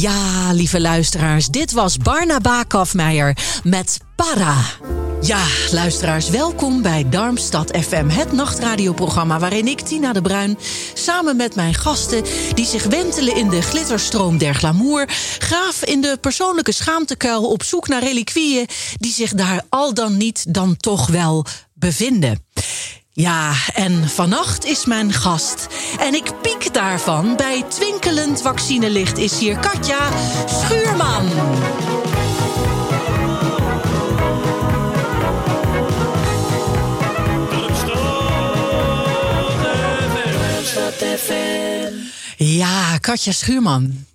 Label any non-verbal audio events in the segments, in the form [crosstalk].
Ja, lieve luisteraars, dit was Barnaba Kafmeijer met Para. Ja, luisteraars, welkom bij Darmstad FM, het nachtradioprogramma waarin ik, Tina de Bruin, samen met mijn gasten die zich wentelen in de glitterstroom der glamour, graaf in de persoonlijke schaamtekuil op zoek naar reliquieën die zich daar al dan niet dan toch wel bevinden. Ja, en vannacht is mijn gast. En ik piek daarvan. Bij twinkelend vaccinelicht is hier Katja Schuurman. Ja, Katja Schuurman.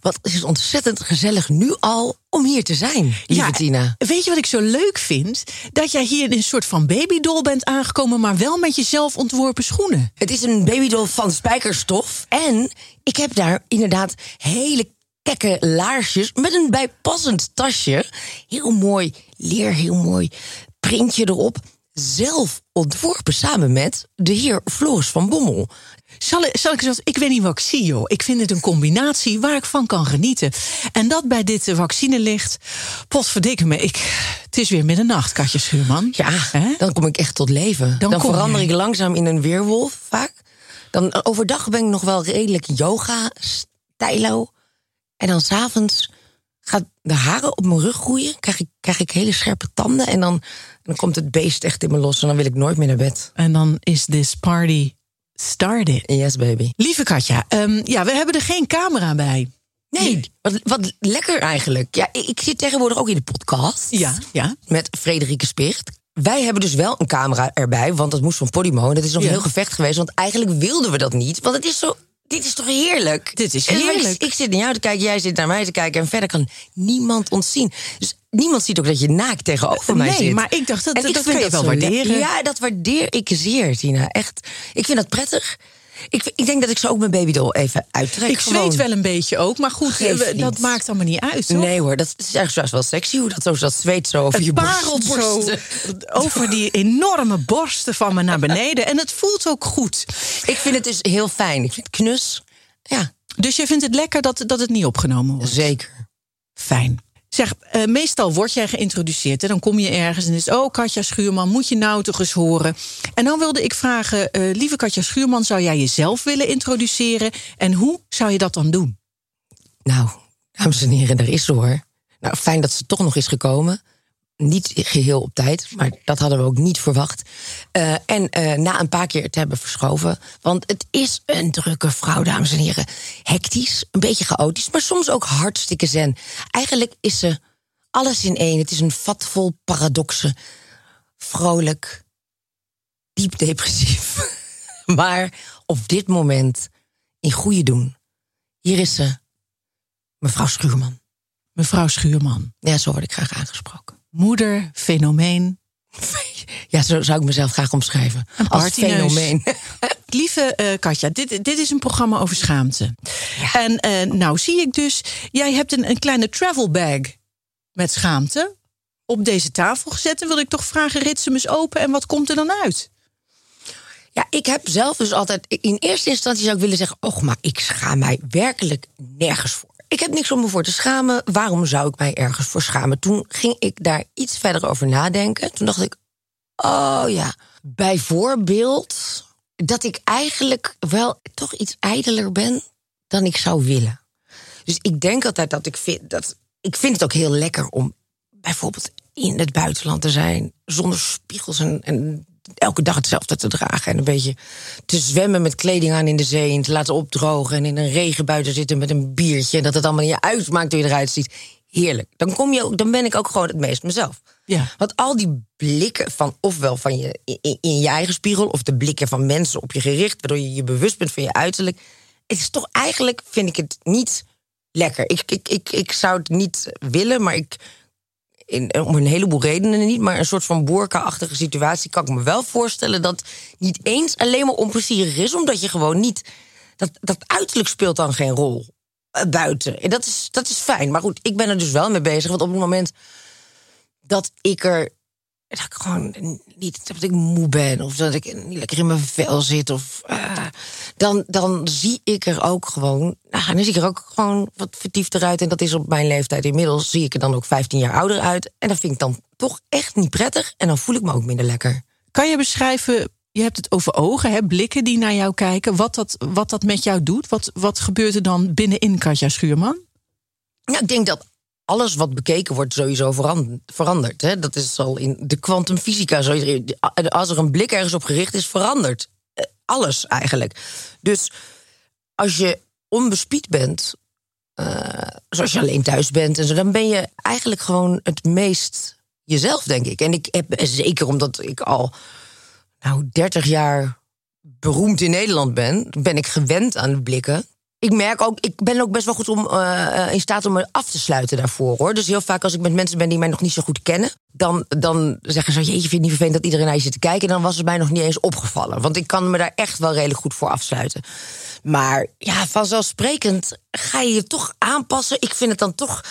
Wat is het ontzettend gezellig nu al om hier te zijn, lieve Ja, Tina. Weet je wat ik zo leuk vind? Dat jij hier in een soort van babydol bent aangekomen, maar wel met je zelf ontworpen schoenen. Het is een babydoll van spijkerstof. En ik heb daar inderdaad hele kekke laarsjes met een bijpassend tasje. Heel mooi leer, heel mooi printje erop. Zelf ontworpen samen met de heer Floris van Bommel. Zal, ik- zal ik wat- Ik weet niet wat ik zie, joh. Ik vind het een combinatie waar ik van kan genieten. En dat bij dit vaccinelicht. Potverdikke me, ik, het is weer middernacht, Katje Schuurman. Ja, dan kom ik echt tot leven. Dan verander je. ik langzaam in een weerwolf vaak. Dan overdag ben ik nog wel redelijk yoga, stijlo. En dan s'avonds gaat de haren op mijn rug groeien. Krijg ik, krijg ik hele scherpe tanden. En dan, dan komt het beest echt in me los. En dan wil ik nooit meer naar bed. En dan is this party started. Yes, baby. Lieve Katja, ehm, ja, we hebben er geen camera bij. Nee, wat, wat lekker eigenlijk. Ja, ik, zit tegenwoordig ook in de podcast. Ja, ja. met Frederike Spicht. Wij hebben dus wel een camera erbij, want dat moest van Podimo. En dat is nog Ja. een heel gevecht geweest, want eigenlijk wilden we dat niet. Want het is zo, dit is toch heerlijk? Dit is En ik- heerlijk. Ik, zit naar jou te kijken, jij zit naar mij te kijken... en verder kan niemand ons zien. Dus niemand ziet ook dat je naakt tegenover mij Nee, zit. maar ik dacht, dat- En dat kan je wel waarderen. Ja, dat waardeer ik zeer, Tina. Echt. Ik vind dat prettig. Ik, ik denk dat ik zo ook mijn babydoll even uittrek. Ik zweet wel een beetje ook, maar goed, dat maakt allemaal niet uit. Toch? Nee hoor, dat is eigenlijk wel sexy hoe dat zo dat zweet zo over je Het borst- zo [laughs] over die enorme borsten van me naar beneden. En het voelt ook goed. Ik vind het dus heel fijn. Ik vind het knus. Ja, Dus je vindt het lekker dat, dat het niet opgenomen wordt? zeker. Fijn. Zeg, eh, meestal word jij geïntroduceerd. Hè? Dan kom je ergens en is oh, Katja Schuurman, moet je nou toch eens horen. En dan wilde ik vragen, eh, lieve Katja Schuurman... zou jij jezelf willen introduceren? En hoe zou je dat dan doen? Nou, dames en heren, daar is ze hoor. Nou, fijn dat ze toch nog is gekomen. Niet geheel op tijd, maar dat hadden we ook niet verwacht. Eh, en eh, na een paar keer te hebben verschoven. Want het is een drukke vrouw, dames en heren. Hectisch, een beetje chaotisch, maar soms ook hartstikke zen. Eigenlijk is ze alles in één. Het is een vat vol paradoxen. Vrolijk, diep depressief. [laughs] maar op dit moment in goede doen. Hier is ze, mevrouw Schuurman. Mevrouw Schuurman, Ja, zo word ik graag aangesproken. Moeder, fenomeen. [laughs] Ja, zo zou ik mezelf graag omschrijven. Een Als fenomeen. [laughs] [laughs] Lieve eh, Katja, dit, dit is een programma over schaamte. En eh, nou zie ik dus, jij hebt een, een kleine travel bag met schaamte op deze tafel gezet. En wil ik toch vragen, rits hem eens open en wat komt er dan uit? Ja, ik heb zelf dus altijd... In eerste instantie zou ik willen zeggen... Och, maar ik schaam mij werkelijk nergens voor. Ik heb niks om me voor te schamen. Waarom zou ik mij ergens voor schamen? Toen ging ik daar iets verder over nadenken. Toen dacht ik... Oh ja, bijvoorbeeld... dat ik eigenlijk wel toch iets ijdeler ben... dan ik zou willen. Dus ik denk altijd dat ik vind dat. Ik vind het ook heel lekker om bijvoorbeeld in het buitenland te zijn. zonder spiegels en, en elke dag hetzelfde te dragen. En een beetje te zwemmen met kleding aan in de zee. En te laten opdrogen. En in een regen buiten zitten met een biertje. En dat het allemaal niet uitmaakt hoe je eruit ziet. Heerlijk. Dan, kom je ook, dan ben ik ook gewoon het meest mezelf. Ja. Want al die blikken van ofwel van je in, in je eigen spiegel. of de blikken van mensen op je gericht. waardoor je je bewust bent van je uiterlijk. Het is toch eigenlijk, vind ik het niet lekker. Ik, ik, ik, ik zou het niet willen, maar ik in, om een heleboel redenen niet, maar een soort van boerka-achtige situatie kan ik me wel voorstellen dat niet eens alleen maar onplezierig is, omdat je gewoon niet. Dat, dat uiterlijk speelt dan geen rol eh, buiten. En dat is, dat is fijn. Maar goed, ik ben er dus wel mee bezig. Want op het moment dat ik er dat ik gewoon niet dat ik moe ben of dat ik niet lekker in mijn vel zit of uh, dan, dan zie ik er ook gewoon nou, dan zie ik er ook gewoon wat vertiefd eruit en dat is op mijn leeftijd inmiddels zie ik er dan ook 15 jaar ouder uit en dat vind ik dan toch echt niet prettig en dan voel ik me ook minder lekker. Kan je beschrijven je hebt het over ogen, hè, blikken die naar jou kijken. Wat dat, wat dat met jou doet? Wat, wat gebeurt er dan binnenin Katja Schuurman? Nou, ik denk dat alles wat bekeken wordt sowieso verandert. Hè? Dat is al in de kwantumfysica. Als er een blik ergens op gericht is, verandert eh, alles eigenlijk. Dus als je onbespied bent, uh, zoals je alleen thuis bent en zo, dan ben je eigenlijk gewoon het meest jezelf, denk ik. En ik heb zeker omdat ik al nou 30 jaar beroemd in Nederland ben, ben ik gewend aan de blikken ik merk ook, ik ben ook best wel goed om uh, in staat om me af te sluiten daarvoor hoor. Dus heel vaak als ik met mensen ben die mij nog niet zo goed kennen, dan, dan zeggen ze: Jeetje, vind je niet vervelend dat iedereen naar je zit te kijken? En dan was het mij nog niet eens opgevallen. Want ik kan me daar echt wel redelijk goed voor afsluiten. Maar ja, vanzelfsprekend ga je je toch aanpassen. Ik vind het dan toch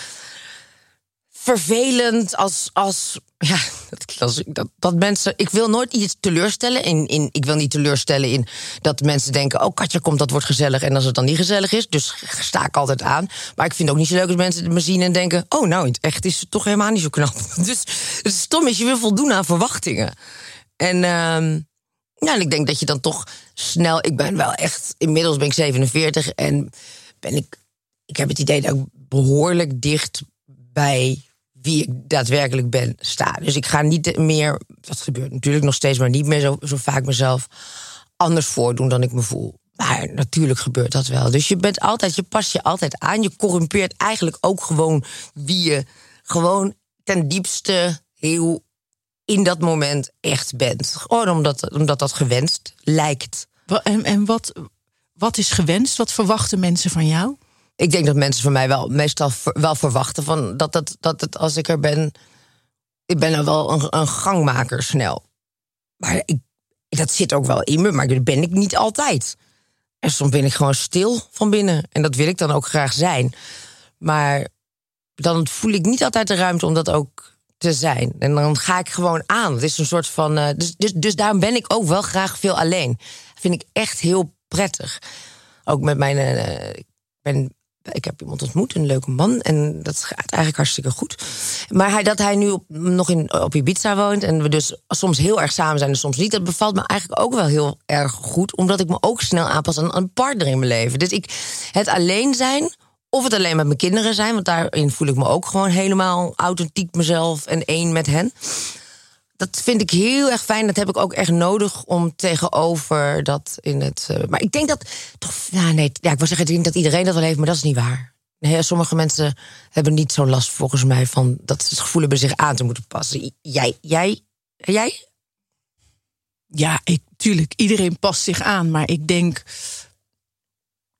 vervelend als, als ja, dat, dat, dat, mensen. Ik wil nooit iets teleurstellen. In, in, ik wil niet teleurstellen in dat mensen denken: Oh, Katja komt, dat wordt gezellig. En als het dan niet gezellig is, dus sta ik altijd aan. Maar ik vind het ook niet zo leuk als mensen me zien en denken: Oh, nou, het echt is het toch helemaal niet zo knap. [laughs] Dus het stom is, je wil voldoen aan verwachtingen. En, uh, ja, ik denk dat je dan toch snel. Ik ben wel echt. Inmiddels ben ik 47 en ben ik. Ik heb het idee dat ik behoorlijk dicht bij wie ik daadwerkelijk ben sta. Dus ik ga niet meer, dat gebeurt natuurlijk nog steeds, maar niet meer zo, zo vaak mezelf anders voordoen dan ik me voel. Maar natuurlijk gebeurt dat wel. Dus je bent altijd, je past je altijd aan. Je corrumpeert eigenlijk ook gewoon wie je gewoon ten diepste heel in dat moment echt bent. Gewoon omdat, omdat dat gewenst lijkt. En, en wat, wat is gewenst? Wat verwachten mensen van jou? Ik denk dat mensen van mij wel meestal wel verwachten van dat, dat, dat als ik er ben. Ik ben er wel een, een gangmaker snel. Maar ik, dat zit ook wel in me, maar dat ben ik niet altijd. En soms ben ik gewoon stil van binnen. En dat wil ik dan ook graag zijn. Maar dan voel ik niet altijd de ruimte om dat ook te zijn. En dan ga ik gewoon aan. Het is een soort van. Uh, dus, dus, dus daarom ben ik ook wel graag veel alleen. Dat vind ik echt heel prettig. Ook met mijn. Uh, ik ben ik heb iemand ontmoet, een leuke man. En dat gaat eigenlijk hartstikke goed. Maar hij, dat hij nu nog in, op Ibiza woont. En we dus soms heel erg samen zijn en soms niet. Dat bevalt me eigenlijk ook wel heel erg goed. Omdat ik me ook snel aanpas aan een partner in mijn leven. Dus ik, het alleen zijn. Of het alleen met mijn kinderen zijn. Want daarin voel ik me ook gewoon helemaal authentiek mezelf en één met hen dat vind ik heel erg fijn. Dat heb ik ook echt nodig om tegenover dat in het. Uh, maar ik denk dat toch. Nee, ja, ik wil zeggen, ik denk dat iedereen dat wel heeft, maar dat is niet waar. Nee, sommige mensen hebben niet zo last volgens mij van dat ze gevoel hebben zich aan te moeten passen. Jij, jij, jij? Ja, ik, tuurlijk, iedereen past zich aan. Maar ik denk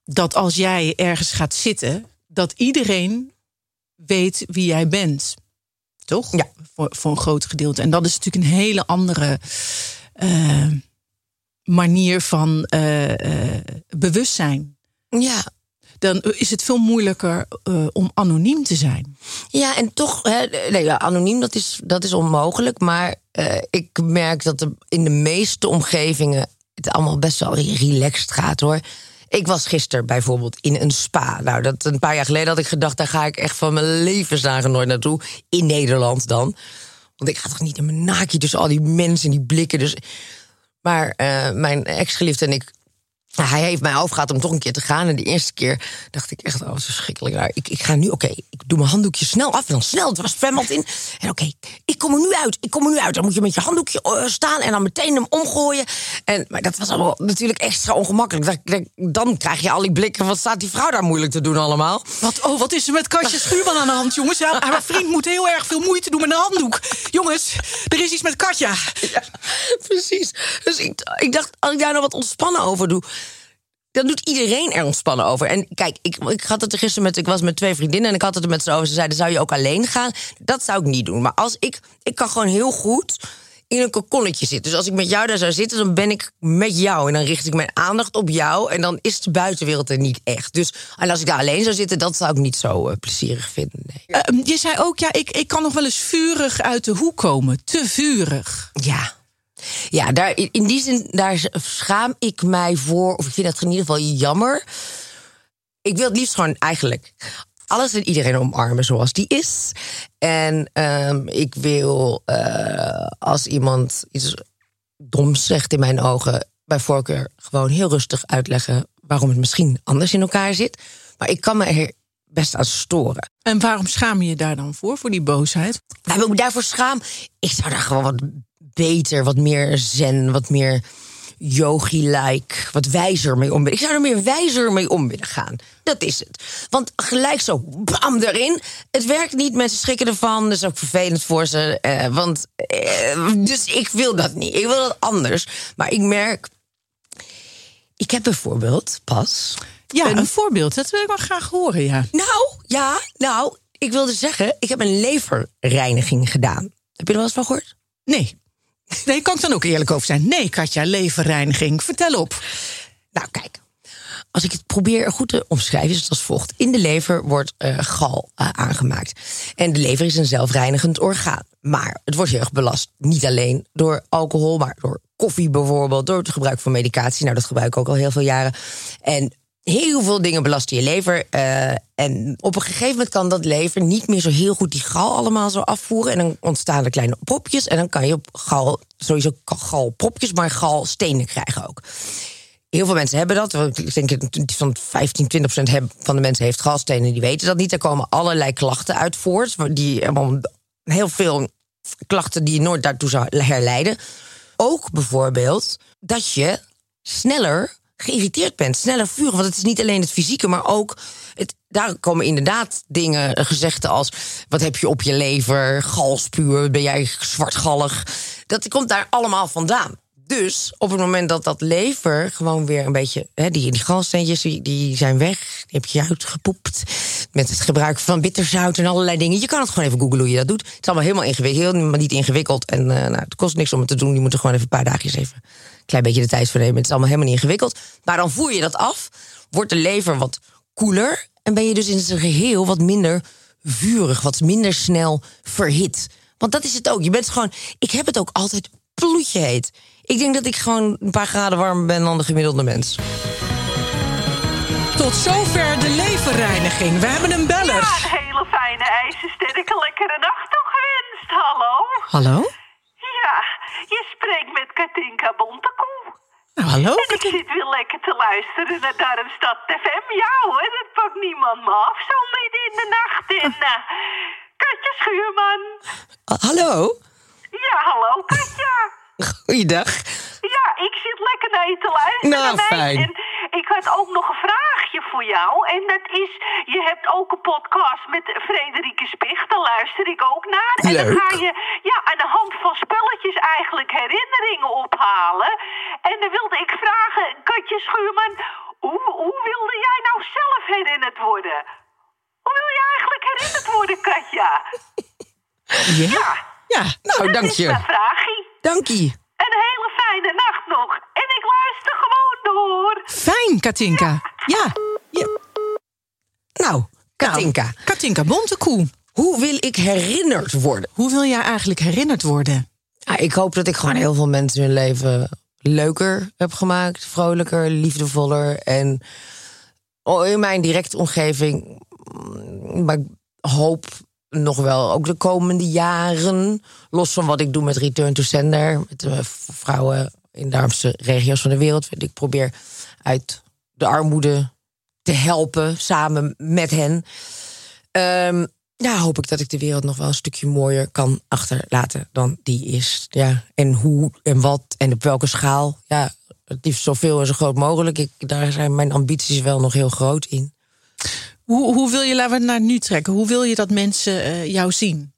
dat als jij ergens gaat zitten, dat iedereen weet wie jij bent toch? Ja. Voor, voor een groot gedeelte. En dat is natuurlijk een hele andere uh, manier van uh, bewustzijn. Ja. Dan is het veel moeilijker om anoniem te zijn. Ja, en toch, hè, nee, ja, anoniem dat is, dat is onmogelijk. Maar ik merk dat er in de meeste omgevingen het allemaal best wel relaxed gaat hoor. Ik was gisteren bijvoorbeeld in een spa. Nou, dat een paar jaar geleden had ik gedacht, daar ga ik echt van mijn levensdagen nooit naartoe. In Nederland dan. Want ik ga toch niet in mijn naakje tussen al die mensen en die blikken. Dus... Maar uh, mijn ex-geliefde en ik hij heeft mij overgehaald om toch een keer te gaan. En de eerste keer dacht ik echt, oh, verschrikkelijk. Nou, ik, ik ga nu, oké, ik doe mijn handdoekje snel af. En dan snel, het was zwembad in. En oké, ik kom er nu uit, ik kom er nu uit. Dan moet je met je handdoekje uh, staan en dan meteen hem omgooien. En, maar dat was allemaal natuurlijk extra ongemakkelijk. Dan, dan krijg je al die blikken, wat staat die vrouw daar moeilijk te doen allemaal? Wat, oh, wat is er met Katja [laughs] Schuurman aan de hand, jongens? Ja, haar vriend moet heel erg veel moeite doen met een handdoek. Jongens, er is iets met Katja. Ja, precies. Dus ik, ik dacht, als ik daar nou wat ontspannen over doe dan doet iedereen er ontspannen over. En kijk, ik, ik had het er gisteren met. Ik was met twee vriendinnen en ik had het er met ze over. Ze zeiden: zou je ook alleen gaan? Dat zou ik niet doen. Maar als ik. Ik kan gewoon heel goed in een kokonnetje zitten. Dus als ik met jou daar zou zitten, dan ben ik met jou. En dan richt ik mijn aandacht op jou. En dan is de buitenwereld er niet echt. Dus en als ik daar alleen zou zitten, dat zou ik niet zo uh, plezierig vinden. Nee. Uh, je zei ook, ja, ik, ik kan nog wel eens vurig uit de hoek komen. Te vurig. Ja. Ja, daar, in die zin, daar schaam ik mij voor. Of ik vind het in ieder geval jammer. Ik wil het liefst gewoon eigenlijk alles en iedereen omarmen zoals die is. En um, ik wil uh, als iemand iets doms zegt in mijn ogen, bij voorkeur gewoon heel rustig uitleggen waarom het misschien anders in elkaar zit. Maar ik kan me er best aan storen. En waarom schaam je je daar dan voor, voor die boosheid? Nou, ik me daarvoor schaam. Ik zou daar gewoon wat beter, wat meer zen, wat meer yogi-like, wat wijzer mee om. Ik zou er meer wijzer mee om willen gaan. Dat is het. Want gelijk zo, bam, erin. Het werkt niet, mensen schrikken ervan. Dat is ook vervelend voor ze. Eh, want, eh, dus ik wil dat niet. Ik wil dat anders. Maar ik merk... Ik heb bijvoorbeeld pas... Ja, een, een voorbeeld. Dat wil ik wel graag horen, ja. Nou, ja, nou, ik wilde zeggen... ik heb een leverreiniging gedaan. Heb je er wel eens van gehoord? Nee. Nee, kan ik dan ook eerlijk over zijn? Nee, Katja, leverreiniging. Vertel op. Nou, kijk. Als ik het probeer goed te omschrijven, is het als volgt. In de lever wordt uh, gal uh, aangemaakt. En de lever is een zelfreinigend orgaan. Maar het wordt heel erg belast. Niet alleen door alcohol, maar door koffie bijvoorbeeld. Door het gebruik van medicatie. Nou, dat gebruik ik ook al heel veel jaren. En heel veel dingen belasten je lever. Uh, en op een gegeven moment kan dat lever niet meer zo heel goed die gal allemaal zo afvoeren. En dan ontstaan er kleine propjes. En dan kan je op gal, sowieso galpropjes, maar galstenen krijgen ook. Heel veel mensen hebben dat. Ik denk dat van 15, 20 procent van de mensen heeft galstenen. Die weten dat niet. Er komen allerlei klachten uit voort. Die heel veel klachten die je nooit daartoe zou herleiden. Ook bijvoorbeeld dat je sneller geïrriteerd bent, sneller vuren. Want het is niet alleen het fysieke, maar ook. Het, daar komen inderdaad dingen, gezegden als: wat heb je op je lever? Galspuur, ben jij zwartgallig? Dat komt daar allemaal vandaan. Dus op het moment dat dat lever gewoon weer een beetje. Hè, die, die galsteentjes die, zijn weg. Die heb je uitgepoept. Met het gebruik van bitterzout en allerlei dingen. Je kan het gewoon even googlen hoe je dat doet. Het is allemaal helemaal ingewikkeld. maar niet ingewikkeld. En uh, nou, het kost niks om het te doen. Je moet er gewoon even een paar dagjes even een klein beetje de tijd voor nemen. Het is allemaal helemaal niet ingewikkeld. Maar dan voer je dat af. Wordt de lever wat koeler. En ben je dus in zijn geheel wat minder vurig. Wat minder snel verhit. Want dat is het ook. Je bent gewoon. Ik heb het ook altijd bloedje heet. Ik denk dat ik gewoon een paar graden warmer ben dan de gemiddelde mens. Tot zover de leverreiniging. We hebben een beller. Ja, een hele fijne ijzersterke lekkere nacht toegewenst. Hallo? Hallo? Ja, je spreekt met Katinka Bontekoe. Nou, hallo. En ik zit weer lekker te luisteren naar Darmstad FM. Ja hoor, dat pakt niemand me af zo midden in de nacht. En uh, Katja Schuurman. Uh, hallo? Ja, hallo Katja. Goeiedag. Ja, ik zit lekker naar je te luisteren. Nou, fijn. En ik had ook nog een vraagje voor jou. En dat is, je hebt ook een podcast met Frederike Spicht. Daar luister ik ook naar. Leuk. En dan ga je ja, aan de hand van spelletjes eigenlijk herinneringen ophalen. En dan wilde ik vragen, Katje Schuurman, hoe, hoe wilde jij nou zelf herinnerd worden? Hoe wil je eigenlijk herinnerd worden, Katja? Ja? Ja. Ja. Nou, dat dank is je. mijn vraagje. Dank je. Een hele fijne nacht nog. En ik luister gewoon door. Fijn, Katinka. Ja. ja. Nou, Katinka. Nou, Katinka Bontekoe. Hoe wil ik herinnerd worden? Hoe wil jij eigenlijk herinnerd worden? Ja, ik hoop dat ik gewoon heel veel mensen hun leven leuker heb gemaakt. Vrolijker, liefdevoller. En in mijn directe omgeving. mm, Maar ik hoop nog wel ook de komende jaren. Los van wat ik doe met Return to Sender. Met de vrouwen in de armste regio's van de wereld. Ik probeer uit de armoede te helpen samen met hen. Ehm, ja, hoop ik dat ik de wereld nog wel een stukje mooier kan achterlaten dan die is. Ja, en hoe en wat en op welke schaal. Ja, het liefst zoveel en zo groot mogelijk. Ik, daar zijn mijn ambities wel nog heel groot in. Hoe, hoe wil je, laten we het naar nu trekken, hoe wil je dat mensen eh, jou zien?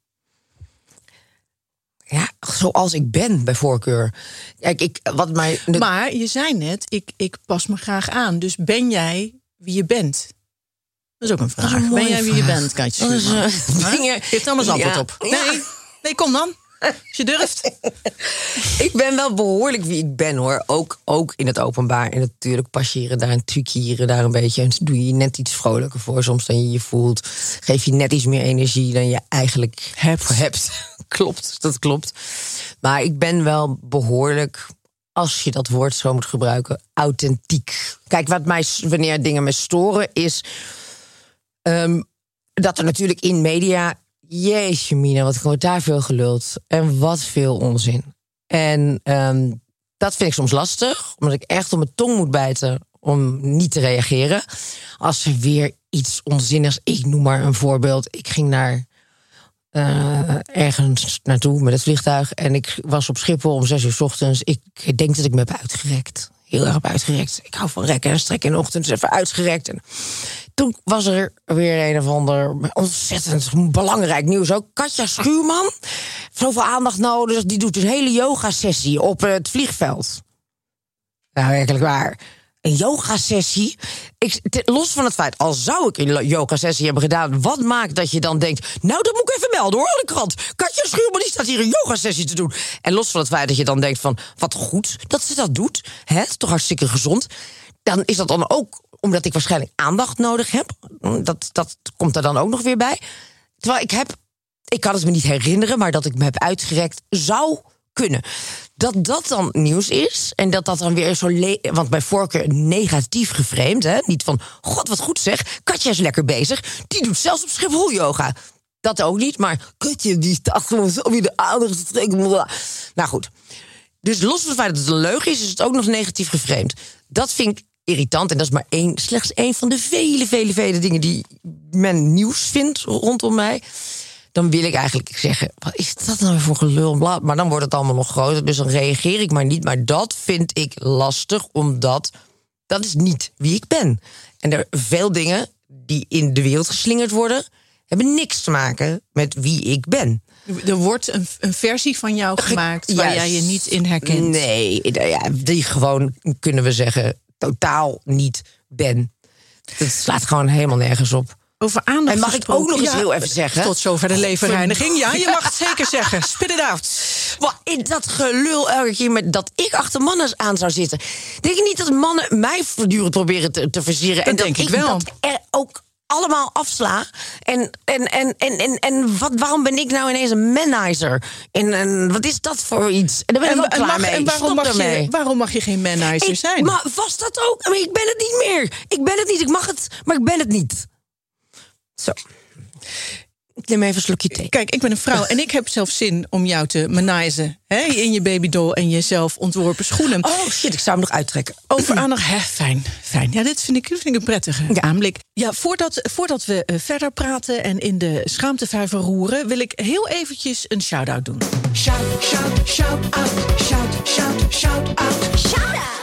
Ja, zoals ik ben, bij voorkeur. Kijk, ik, wat mij... Maar je zei net, ik, ik pas me graag aan. Dus ben jij wie je bent? Dat is ook een vraag. ben jij wie je bent, Katje? Dat is, uh, eens antwoord op. Nee, nee, kom dan. Als je durft. [laughs] ik ben wel behoorlijk wie ik ben hoor. Ook, ook in het openbaar. En natuurlijk pas je daar een trucje hier daar een beetje. En doe je net iets vrolijker voor soms dan je je voelt. Geef je net iets meer energie dan je eigenlijk hebt. hebt. [laughs] klopt, dat klopt. Maar ik ben wel behoorlijk als je dat woord zo moet gebruiken, authentiek. Kijk, wat mij, wanneer dingen me storen, is ehm, dat er natuurlijk in media Jeetje, Mina, wat wordt daar veel geluld. En wat veel onzin. En ehm, dat vind ik soms lastig, omdat ik echt op mijn tong moet bijten om niet te reageren. Als er weer iets onzinnigs, ik noem maar een voorbeeld. Ik ging naar uh, ergens naartoe met het vliegtuig en ik was op Schiphol om zes uur s ochtends. Ik denk dat ik me heb uitgerekt. Heel erg uitgerekt. Ik hou van rekken en strekken in de ochtend, dus even uitgerekt. En toen was er weer een of ander ontzettend belangrijk nieuws ook. Katja Schuurman, zoveel aandacht nodig. Die doet een hele yoga-sessie op het vliegveld. Nou, werkelijk waar. Een yoga-sessie. los van het feit, al zou ik een yoga-sessie hebben gedaan, wat maakt dat je dan denkt. Nou, dat moet ik even melden hoor, de krant. Katja Schuurman die staat hier een yoga-sessie te doen. En los van het feit dat je dan denkt van. Wat goed dat ze dat doet. Hè? Toch hartstikke gezond. Dan is dat dan ook omdat ik waarschijnlijk aandacht nodig heb. Dat, dat komt er dan ook nog weer bij. Terwijl ik heb, ik kan het me niet herinneren, maar dat ik me heb uitgerekt, zou kunnen. Dat dat dan nieuws is en dat dat dan weer zo. Want bij voorkeur negatief geframed, hè? Niet van, god wat goed zeg, Katja is lekker bezig. Die doet zelfs op Schiphol yoga. Dat ook niet, maar Katja die staat gewoon zo weer de aandacht te trekken. Nou goed. Dus los van het feit dat het een leugen is, is het ook nog negatief geframed. Dat vind ik irritant. En dat is maar één, slechts één van de vele, vele, vele dingen die men nieuws vindt rondom mij. Dan wil ik eigenlijk zeggen: wat is dat nou voor gelul? Maar dan wordt het allemaal nog groter. Dus dan reageer ik maar niet. Maar dat vind ik lastig, omdat dat is niet wie ik ben. En er veel dingen die in de wereld geslingerd worden, hebben niks te maken met wie ik ben. Er wordt een, een versie van jou gemaakt waar jij je niet in herkent. Nee, ja, die gewoon kunnen we zeggen totaal niet ben. Het slaat gewoon helemaal nergens op. Over aandacht En mag ik ook nog eens heel even zeggen? Tot zover de levenreiniging. Ja, je mag het zeker zeggen. [laughs] Spit it out. Wat in dat gelul elke keer met dat ik achter mannen aan zou zitten. Denk je niet dat mannen mij voortdurend proberen te, te versieren? en denk ik wel. Dat er ook allemaal afsla. En, en, en, en, en, en wat, waarom ben ik nou ineens een manizer? En, en wat is dat voor iets? En daar ben ik en, klaar mee. En waarom, mag je, waarom mag je geen manizer zijn? Maar was dat ook? Maar ik ben het niet meer. Ik ben het niet. Ik mag het, maar ik ben het niet. Zo. Even een slokje thee. Kijk, ik ben een vrouw en ik heb zelf zin om jou te manizen. Hè, in je babydoll en jezelf ontworpen schoenen. Oh shit, ik zou hem nog uittrekken. Over aandacht, hè, fijn, fijn. Ja, dit vind ik, vind ik een prettige ja. aanblik. Ja, voordat, voordat we uh, verder praten en in de schaamtevijver roeren... wil ik heel eventjes een shout-out doen. Shout, shout, shout-out, shout, shout, shout-out. Shout-out.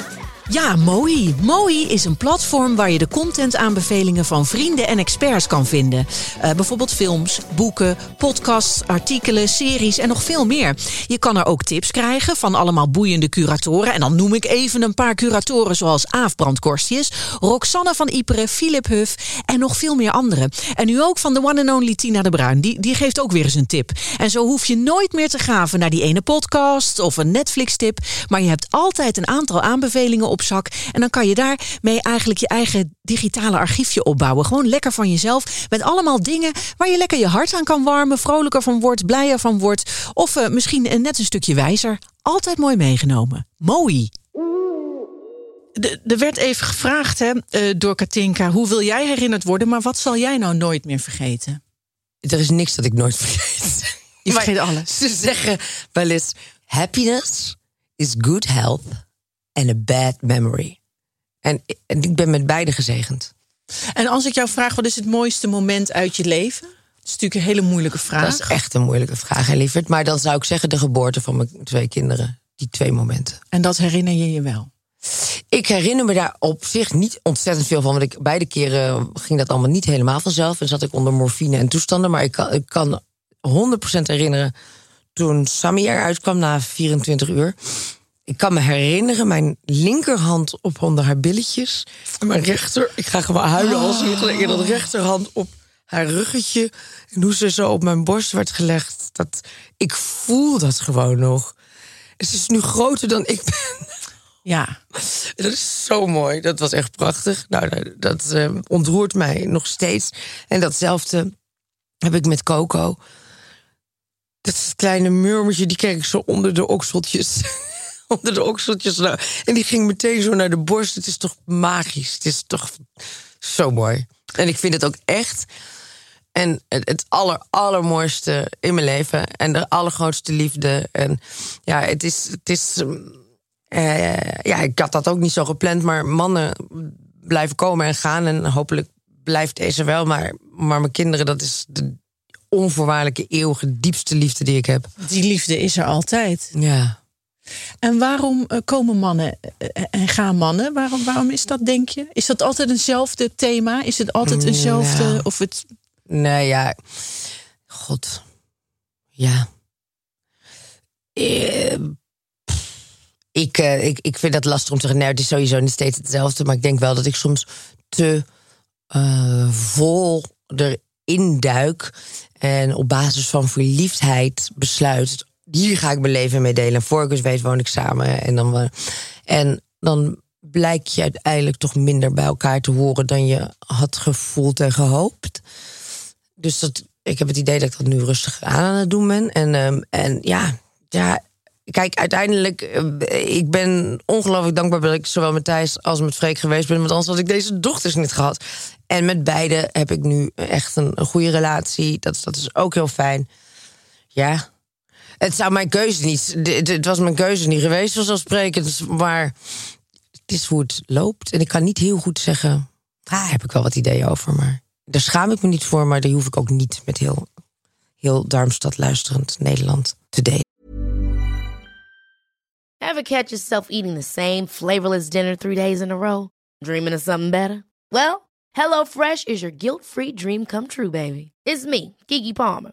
Ja, Mooi. Mooi is een platform waar je de contentaanbevelingen van vrienden en experts kan vinden. Uh, bijvoorbeeld films, boeken, podcasts, artikelen, series en nog veel meer. Je kan er ook tips krijgen van allemaal boeiende curatoren. En dan noem ik even een paar curatoren zoals Aaf Brandkorstjes, Roxanne van Iperen, Philip Huff en nog veel meer anderen. En nu ook van de one and only Tina de Bruin. Die, die geeft ook weer eens een tip. En zo hoef je nooit meer te graven naar die ene podcast of een Netflix-tip. Maar je hebt altijd een aantal aanbevelingen op zak. En dan kan je daarmee eigenlijk je eigen digitale archiefje opbouwen. Gewoon lekker van jezelf. Met allemaal dingen waar je lekker je hart aan kan warmen. Vrolijker van wordt, blijer van wordt. Of uh, misschien net een stukje wijzer. Altijd mooi meegenomen. Mooi. Er werd even gevraagd hè, uh, door Katinka: hoe wil jij herinnerd worden? Maar wat zal jij nou nooit meer vergeten? Er is niks dat ik nooit vergeet. Je vergeet alles. Ze zeggen wel eens: happiness is good health and a bad memory. En, en ik ben met beide gezegend. En als ik jou vraag, wat is het mooiste moment uit je leven? Dat is natuurlijk een hele moeilijke vraag. Dat is echt een moeilijke vraag, hè, lieverd. Maar dan zou ik zeggen de geboorte van mijn twee kinderen. Die twee momenten. En dat herinner je je wel? Ik herinner me daar op zich niet ontzettend veel van. Want ik, beide keren ging dat allemaal niet helemaal vanzelf. En zat ik onder morfine en toestanden. Maar ik kan, ik kan 100% herinneren toen Sammy eruit kwam na 24 uur. Ik kan me herinneren mijn linkerhand op onder haar billetjes. En mijn rechter, ik ga gewoon huilen als ik oh. dat rechterhand op haar ruggetje. En hoe ze zo op mijn borst werd gelegd. Dat, ik voel dat gewoon nog. Het is nu groter dan ik ben. Ja. [laughs] Dat is zo mooi. Dat was echt prachtig. Nou, dat uh, ontroert mij nog steeds. En datzelfde heb ik met Coco. Dat is het kleine murmertje, die kreeg ik zo onder de okseltjes. [laughs] onder de okseltjes. Nou, en die ging meteen zo naar de borst. Het is toch magisch. Het is toch zo mooi. En ik vind het ook echt. En het, het aller, allermooiste in mijn leven. En de allergrootste liefde. En ja, het is. Het is uh, ja, ik had dat ook niet zo gepland. Maar mannen blijven komen en gaan. En hopelijk blijft deze wel. Maar, maar mijn kinderen, dat is de onvoorwaardelijke, eeuwige, diepste liefde die ik heb. Die liefde is er altijd. Ja. En waarom eh, komen mannen eh, en gaan mannen? Waarom, waarom is dat, denk je? Is dat altijd eenzelfde thema? Is het altijd eenzelfde? Of het... Nee, ja. God. Ja. Eh, ik, ik, ik vind dat lastig om te zeggen. Nee, het is sowieso niet steeds hetzelfde. Maar ik denk wel dat ik soms te vol erin duik. En op basis van verliefdheid besluit hier ga ik mijn leven mee delen. En voor ik weet, woon ik samen. En dan, en dan blijk je uiteindelijk toch minder bij elkaar te horen dan je had gevoeld en gehoopt. Dus dat, ik heb het idee dat ik dat nu rustig aan het doen ben. En, um, en ja, ja, kijk, uiteindelijk, uh, ik ben ongelooflijk dankbaar dat ik zowel met Thijs als met Freek geweest ben. Want anders had ik deze dochters niet gehad. En met beide heb ik nu echt een, een goede relatie. Dat, dat is ook heel fijn. Ja, het zou mijn keuze niet. Het was mijn keuze niet geweest, vanzelfsprekend. Maar het is hoe het loopt. En ik kan niet heel goed zeggen. Ah, heb ik wel wat ideeën over. Maar daar schaam ik me niet voor. Maar daar hoef ik ook niet met heel, heel Darmstad luisterend Nederland te delen. Ever catch yourself eating the same flavorless dinner three days in a row? Dreaming of something better? Well, HelloFresh is your guilt-free dream come true, baby. It's me, Kiki Palmer.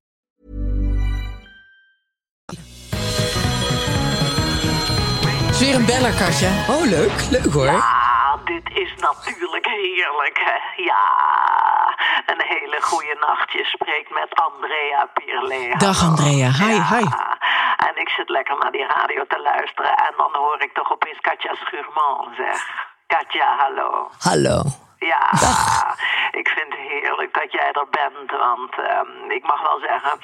weer een beller, Katja. Oh, leuk. Leuk hoor. Ja, dit is natuurlijk heerlijk. Hè? Ja, een hele goede nacht. Je spreekt met Andrea Pierle. Dag Andrea, hi, ja. hi. En ik zit lekker naar die radio te luisteren. En dan hoor ik toch opeens Katja Schuurman zeg. Katja, hallo. Hallo. Ja, ik vind het heerlijk dat jij er bent. Want um, ik mag wel zeggen,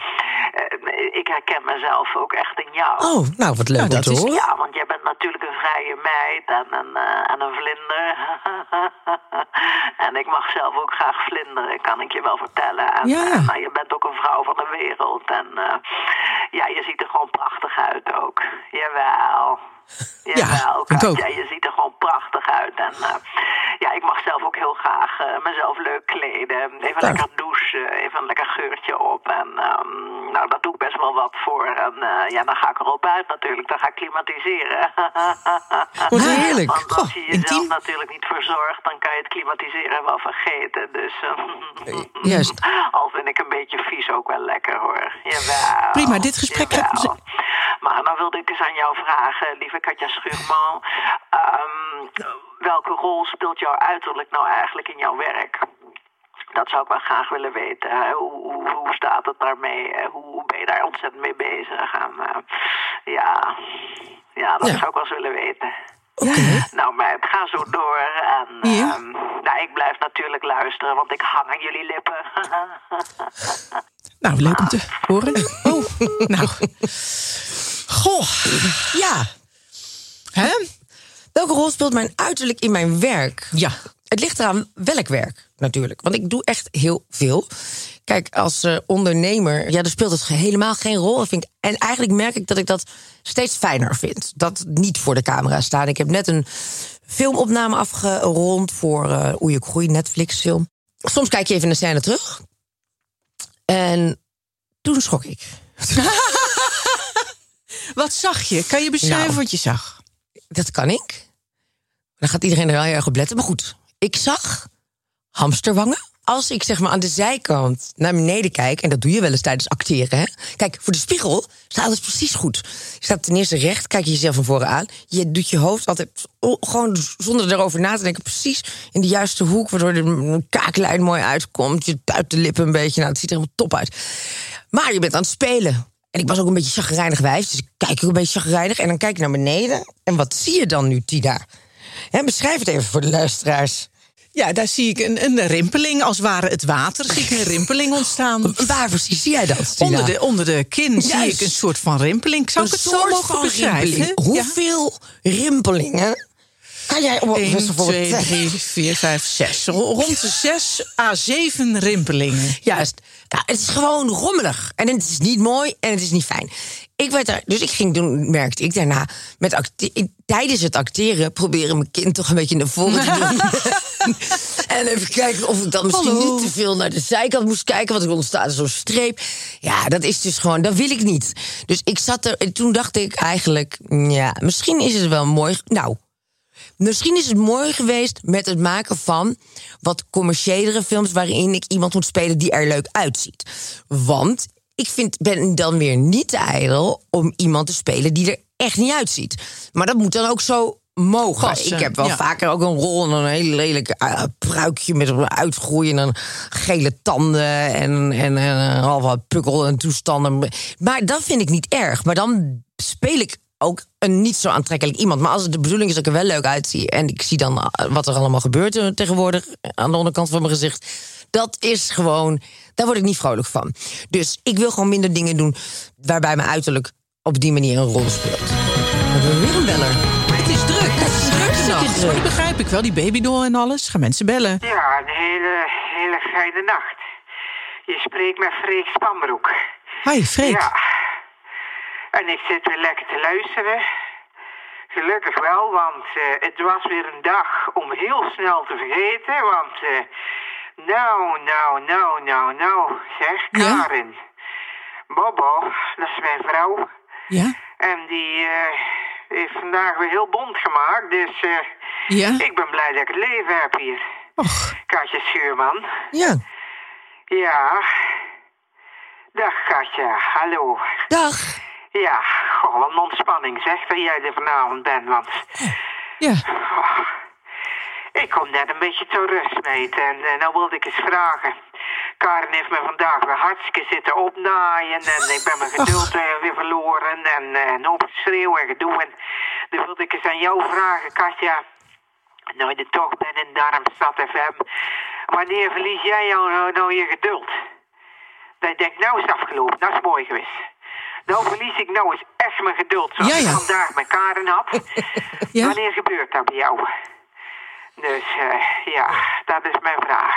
uh, ik herken mezelf ook echt in jou. Oh, nou wat leuk nou, dat is. Ja, want jij bent natuurlijk een vrije meid en een, uh, en een vlinder. [laughs] en ik mag zelf ook graag vlinderen, kan ik je wel vertellen. En, ja. Uh, maar je bent ook een vrouw van de wereld. En ja, je ziet er gewoon prachtig uit ook. Jawel. Jawel, ja, Katja, je ziet er gewoon prachtig uit. En ja, ik mag zelf ook heel graag eh, mezelf leuk kleden. Even lekker douchen, even een lekker geurtje op. En ehm, nou, dat doe ik best wel wat voor. En eh, ja, dan ga ik erop uit natuurlijk. Dan ga ik klimatiseren. [laughs] Wat heerlijk. Want als je jezelf natuurlijk niet verzorgt, dan kan je het klimatiseren wel vergeten. Dus eh, Juist. [laughs] al vind ik een beetje vies ook wel lekker hoor. Jawel. Prima, dit gesprek Jawel. Maar dan wilde ik eens aan jou vragen, lieve Katja Schuurman. ehm, welke rol speelt jouw uiterlijk nou eigenlijk in jouw werk? Dat zou ik wel graag willen weten. Hoe, hoe, hoe staat het daarmee? Hoe, hoe ben je daar ontzettend mee bezig? En, eh, ja, ja, dat Ja. zou ik wel eens willen weten. Oké. Nou, maar het gaat zo door. En, Ja. ehm, nou, ik blijf natuurlijk luisteren, want ik hang aan jullie lippen. [laughs] Nou, leuk om te horen. Oh, nou. [laughs] Goh, Ja. Hè? Welke rol speelt mijn uiterlijk in mijn werk? Ja. Het ligt eraan welk werk, natuurlijk. Want ik doe echt heel veel. Kijk, als eh, ondernemer, ja, dan speelt het helemaal geen rol. Vind ik, en eigenlijk merk ik dat ik dat steeds fijner vind. Dat niet voor de camera staan. Ik heb net een filmopname afgerond voor eh Oei, ik groei, Netflix-film. Soms kijk je even een scène terug. En toen schrok ik. [laughs] Wat zag je? Kan je beschrijven Nou. wat je zag? Dat kan ik. Dan gaat iedereen er wel heel erg op letten. Maar goed, ik zag hamsterwangen. Als ik zeg maar aan de zijkant naar beneden kijk... en dat doe je wel eens tijdens acteren, hè? Kijk, voor de spiegel staat alles precies goed. Je staat ten eerste recht, kijk je jezelf van voren aan. Je doet je hoofd altijd gewoon zonder erover na te denken... precies in de juiste hoek, waardoor de kaaklijn mooi uitkomt. Je tuit de lippen een beetje, nou, het ziet er helemaal top uit. Maar je bent aan het spelen. En ik was ook een beetje chagrijnig wijs, dus ik kijk ook een beetje chagrijnig. En dan kijk ik naar beneden. En wat zie je dan nu, Tina? Hè, beschrijf het even voor de luisteraars. Ja, daar zie ik een, een rimpeling. Als ware het water zie ik een rimpeling ontstaan. [laughs] Waar precies zie jij dat, Tina? Onder de, onder de kin zie ik een soort van rimpeling. Zou ik het zo mogen beschrijven? Ja. Hoeveel rimpelingen kan jij op 1, bijvoorbeeld 2, zeggen? 3, 4, 5, 6. Rond de 6 à 7 rimpelingen. Juist. Nou, het is gewoon rommelig. En het is niet mooi en het is niet fijn. Ik werd daar, dus ik ging doen, merkte ik daarna, met acte- tijdens het acteren proberen mijn kind toch een beetje naar voren te doen. [laughs] en even kijken of ik dan misschien Hallo. niet te veel naar de zijkant moest kijken, want er ontstaat zo'n streep. Ja, dat is dus gewoon, dat wil ik niet. Dus ik zat er, en toen dacht ik eigenlijk, ja, misschien is het wel mooi. Nou, Misschien is het mooi geweest met het maken van wat commerciëlere films waarin ik iemand moet spelen die er leuk uitziet. Want ik vind, ben dan weer niet te ijdel om iemand te spelen die er echt niet uitziet. Maar dat moet dan ook zo mogen. Passen, ik heb wel ja. vaker ook een rol en een hele lelijke eh, pruikje met een uitgroeien en gele tanden en, en, en al wat pukkel en toestanden. Maar dat vind ik niet erg. Maar dan speel ik ook een niet zo aantrekkelijk iemand. Maar als het de bedoeling is dat ik er wel leuk uitzie... en ik zie dan eh, wat er allemaal gebeurt eh, tegenwoordig... aan de onderkant van mijn gezicht... dat is gewoon... daar word ik niet vrolijk van. Dus ik wil gewoon minder dingen doen... waarbij mijn uiterlijk op die manier een rol speelt. We hebben weer een beller. Het is druk. Het is druk Het is vannacht. druk. Dat begrijp ik wel. Die babydoll en alles. Gaan mensen bellen. Ja, een hele, hele fijne nacht. Je spreekt met Freek Spanbroek. Hi, Freek. Ja. En ik zit weer lekker te luisteren. Gelukkig wel, want eh, het was weer een dag om heel snel te vergeten. Want, eh, nou, nou, nou, nou, nou, zeg, Ja? Karin. Bobo, dat is mijn vrouw. Ja? En die eh, heeft vandaag weer heel bond gemaakt. Dus Ja? ik ben blij dat ik het leven heb hier. Och, Katja Schuurman. Ja, Ja. Dag Katja, hallo. dag. Ja, goh, wat een ontspanning zeg dat jij er vanavond bent, want ja. oh, ik kom net een beetje tot rust, meid. En eh, nou wilde ik eens vragen. Karen heeft me vandaag weer hartstikke zitten opnaaien en ik ben mijn geduld eh, weer verloren en eh, een hoop schreeuw en gedoe. En dan wilde ik eens aan jou vragen, Katja. Nou, je toch bent in Darmstad FM. Wanneer verlies jij jou nou, nou je geduld? Dat je denkt, nou is het afgelopen, dat is mooi geweest. Nou verlies ik nou eens echt mijn geduld, zoals Ja, ja. ik vandaag met Karen had. [laughs] Ja? Wanneer gebeurt dat bij jou? Dus eh, ja, dat is mijn vraag.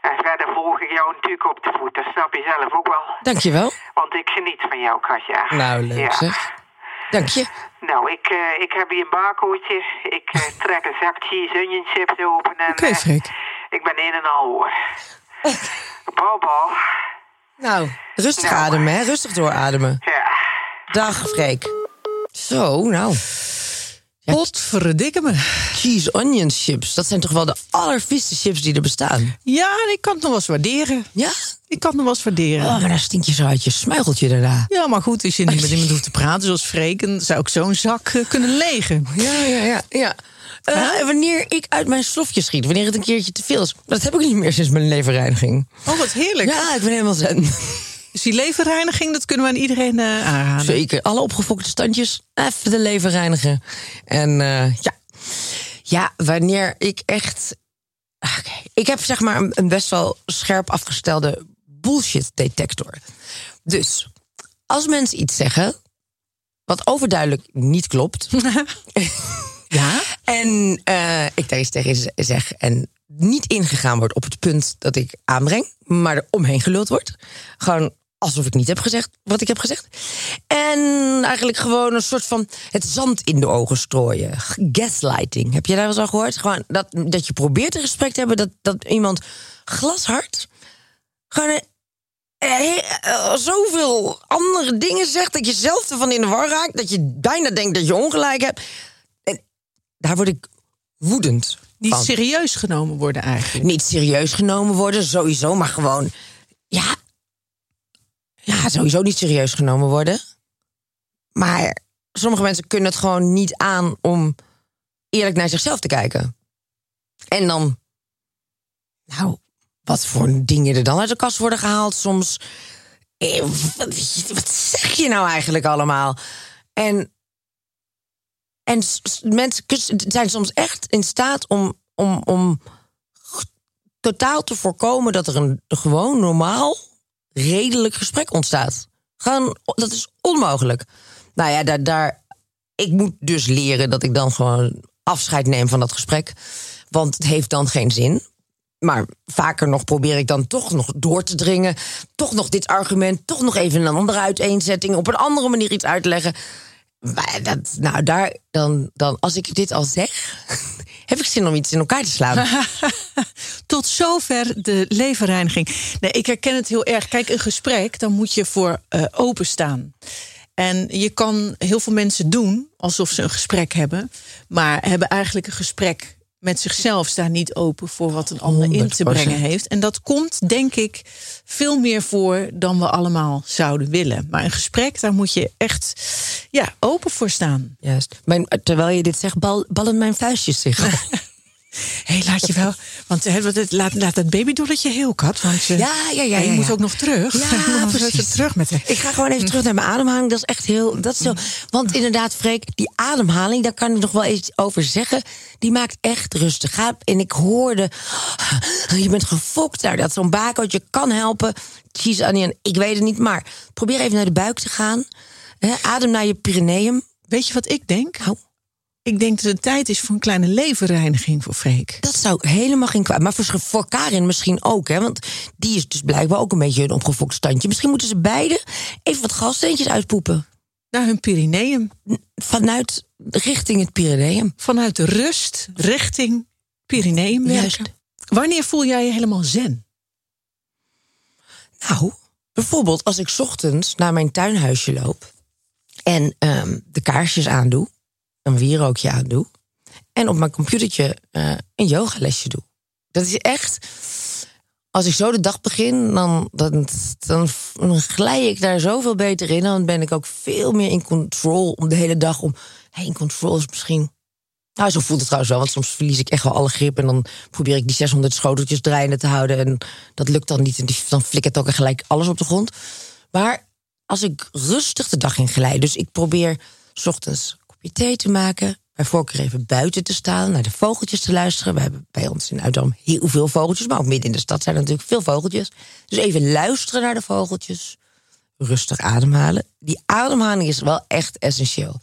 En verder volg ik jou natuurlijk op de voet, dat snap je zelf ook wel. Dankjewel. Want ik geniet van jou, Katja. Nou, leuk ja. zeg. Dank je. Nou, ik, eh, ik heb hier een barcodeje. Ik eh, [laughs] trek een zak cheese onion chips open en... Oké, ik ben een en al hoor. Nou, rustig Nou. ademen, hè? Rustig doorademen. Ja. Dag, Freek. Zo, nou. Ja, Potverdikke me. cheese onion chips. Dat zijn toch wel de allervieste chips die er bestaan? Ja, ik kan het nog wel eens waarderen. Ja? Ik kan het nog wel eens waarderen. Oh, maar dan stink je zo uit je smuigeltje daarna. Ja, maar goed, als je niet met iemand hoeft te praten zoals Freek... dan zou ik zo'n zak eh, kunnen legen. Ja, ja, ja. ja. Eh, wanneer ik uit mijn slofje schiet, wanneer het een keertje te veel is... dat heb ik niet meer sinds mijn leverreiniging. Oh, wat heerlijk. Ja, ik ben helemaal zen. Dus die leverreiniging, dat kunnen we aan iedereen eh, aanraden. Zeker. Alle opgefokte standjes, even de lever reinigen. En eh, ja. ja, wanneer ik echt... Oké, Ik heb zeg maar een, een best wel scherp afgestelde bullshit detector. Dus als mensen iets zeggen wat overduidelijk niet klopt... [laughs] Ja? En eh, ik daar iets tegen zeg en niet ingegaan wordt op het punt dat ik aanbreng, maar er omheen geluld wordt. Gewoon alsof ik niet heb gezegd wat ik heb gezegd. En eigenlijk gewoon een soort van het zand in de ogen strooien. Gaslighting. Heb je daar wel eens al gehoord? Gewoon dat, dat je probeert een gesprek te hebben, dat, dat iemand glashard gewoon eh, zoveel andere dingen zegt dat je zelf ervan in de war raakt, dat je bijna denkt dat je ongelijk hebt. Daar word ik woedend Niet van. serieus genomen worden eigenlijk. Niet serieus genomen worden, sowieso, maar gewoon, ja, ja, sowieso niet serieus genomen worden. Maar sommige mensen kunnen het gewoon niet aan om eerlijk naar zichzelf te kijken. En dan, nou, wat voor dingen er dan uit de kast worden gehaald soms. Eh, wat zeg je nou eigenlijk allemaal? En, en mensen zijn soms echt in staat om, om, om totaal te voorkomen dat er een gewoon normaal, redelijk gesprek ontstaat. Gewoon, dat is onmogelijk. Nou ja, daar, daar, ik moet dus leren dat ik dan gewoon afscheid neem van dat gesprek. Want het heeft dan geen zin. Maar vaker nog probeer ik dan toch nog door te dringen. Toch nog dit argument, toch nog even een andere uiteenzetting. Op een andere manier iets uitleggen. Dat, nou, daar, dan, dan, als ik dit al zeg, [laughs] heb ik zin om iets in elkaar te slaan. [laughs] Tot zover de leverreiniging. Nee, ik herken het heel erg. Kijk, een gesprek, dan moet je voor eh, openstaan. En je kan heel veel mensen doen alsof ze een gesprek hebben, maar hebben eigenlijk een gesprek met zichzelf, staan niet open voor wat een ander in te 100%. brengen heeft. En dat komt, denk ik, veel meer voor dan we allemaal zouden willen. Maar een gesprek, daar moet je echt ja, open voor staan. Juist. Mijn, terwijl je dit zegt, bal, ballen mijn vuistjes zich. [laughs] Hé, hey, laat je wel. Want het- laat, laat dat babydolletje heel kat. Want eh, Ja, ja, ja, je moet ook nog terug. Ja, [laughs] precies. terug met. Ik ga gewoon even terug naar mijn ademhaling. Dat is echt heel. Dat is zo. Want inderdaad, Freek, die ademhaling, daar kan ik nog wel iets over zeggen. Die maakt echt rustig. Ga, en ik hoorde. Je bent gefokt daar. Dat zo'n bakootje kan helpen. Cheese onion, ik weet het niet. Maar probeer even naar de buik te gaan. Adem naar je perineum. Weet je wat ik denk? Nou, Ik denk dat het tijd is voor een kleine leverreiniging voor Freek. dat zou helemaal geen kwaad. Maar voor, voor Karin misschien ook, hè? Want die is dus blijkbaar ook een beetje een opgefokt standje. Misschien moeten ze beide even wat galsteentjes uitpoepen. Naar hun perineum. Vanuit richting het Pyreneeum. Vanuit de rust richting perineum werken. Juist. Wanneer voel jij je helemaal zen? Nou, bijvoorbeeld als ik 's ochtends naar mijn tuinhuisje loop en ehm, de kaarsjes aandoe, een wierookje aandoe en op mijn computertje eh, een yogalesje doe. Dat is echt. Als ik zo de dag begin, dan, dan, dan, glij ik daar zoveel beter in. Dan ben ik ook veel meer in control om de hele dag om. Hey, in control is misschien nou, zo voelt het trouwens wel, want soms verlies ik echt wel alle grip. En dan probeer ik die 600 schoteltjes draaiende te houden. En dat lukt dan niet. En dan flikkert ook gelijk alles op de grond. Maar als ik rustig de dag in glijd. Dus ik probeer 's ochtends thee te maken. Bij voorkeur even buiten te staan, naar de vogeltjes te luisteren. We hebben bij ons in Uitdam heel veel vogeltjes. Maar ook midden in de stad zijn er natuurlijk veel vogeltjes. Dus even luisteren naar de vogeltjes. Rustig ademhalen. Die ademhaling is wel echt essentieel.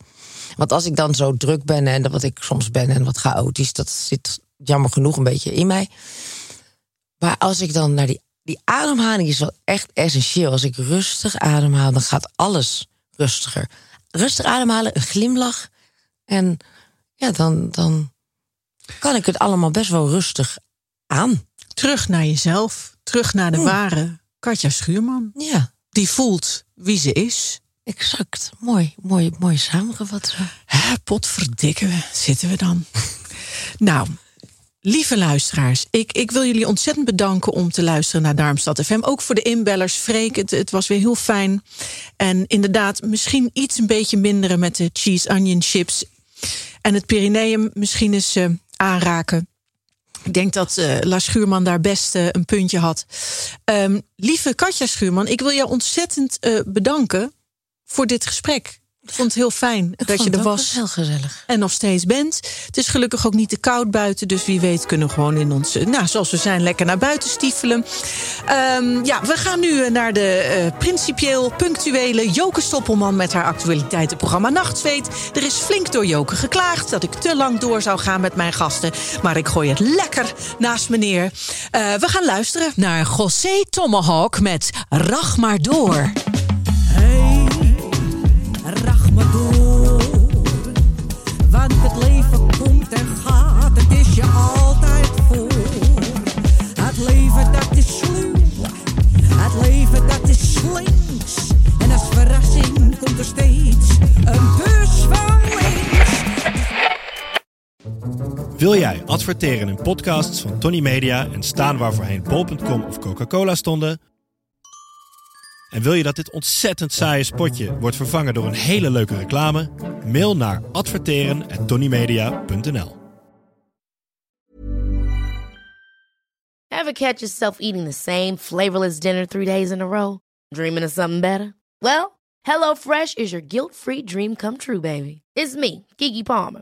Want als ik dan zo druk ben en wat ik soms ben en wat chaotisch, dat zit jammer genoeg een beetje in mij. Maar als ik dan naar die, die ademhaling is wel echt essentieel. Als ik rustig ademhaal, dan gaat alles rustiger. rustig ademhalen, een glimlach. En ja, dan, dan kan ik het allemaal best wel rustig aan. Terug naar jezelf. Terug naar de ware Katja Schuurman. Ja, Die voelt wie ze is. exact. Mooi, mooi, mooi samengevat. Hè, potverdikken we, zitten we dan. [laughs] nou, lieve luisteraars, ik, ik wil jullie ontzettend bedanken om te luisteren naar Darmstad FM. Ook voor de inbellers. Freek, het, het was weer heel fijn. En inderdaad, misschien iets een beetje minderen met de cheese onion chips. En het Pyreneeum misschien eens eh, aanraken. Ik denk dat eh La Schuurman daar best eh, een puntje had. Ehm, lieve Katja Schuurman, ik wil jou ontzettend bedanken voor dit gesprek. Ik vond het heel fijn Ik dat je er was Heel gezellig. en nog steeds bent. Het is gelukkig ook niet te koud buiten. Dus wie weet kunnen we gewoon in ons, nou, zoals we zijn, lekker naar buiten stiefelen. Ehm, ja, we gaan nu eh, naar de eh, principieel punctuele Joke Stoppelman met haar actualiteitenprogramma Nachtzweet. Er is flink door Joke geklaagd dat ik te lang door zou gaan met mijn gasten. Maar ik gooi het lekker naast me neer. Eh, we gaan luisteren naar José Tomahawk met Rach maar door. Hey, Wil jij adverteren in podcasts van Tony Media en staan waar voorheen bol.com of Coca-Cola stonden? En wil je dat dit ontzettend saaie spotje wordt vervangen door een hele leuke reclame? Mail naar adverteren@tonymedia.nl. Ever catch yourself eating the same flavorless dinner three days in a row? Dreaming of something better? Well, HelloFresh is your guilt free dream come true, baby. It's me, Kiki Palmer.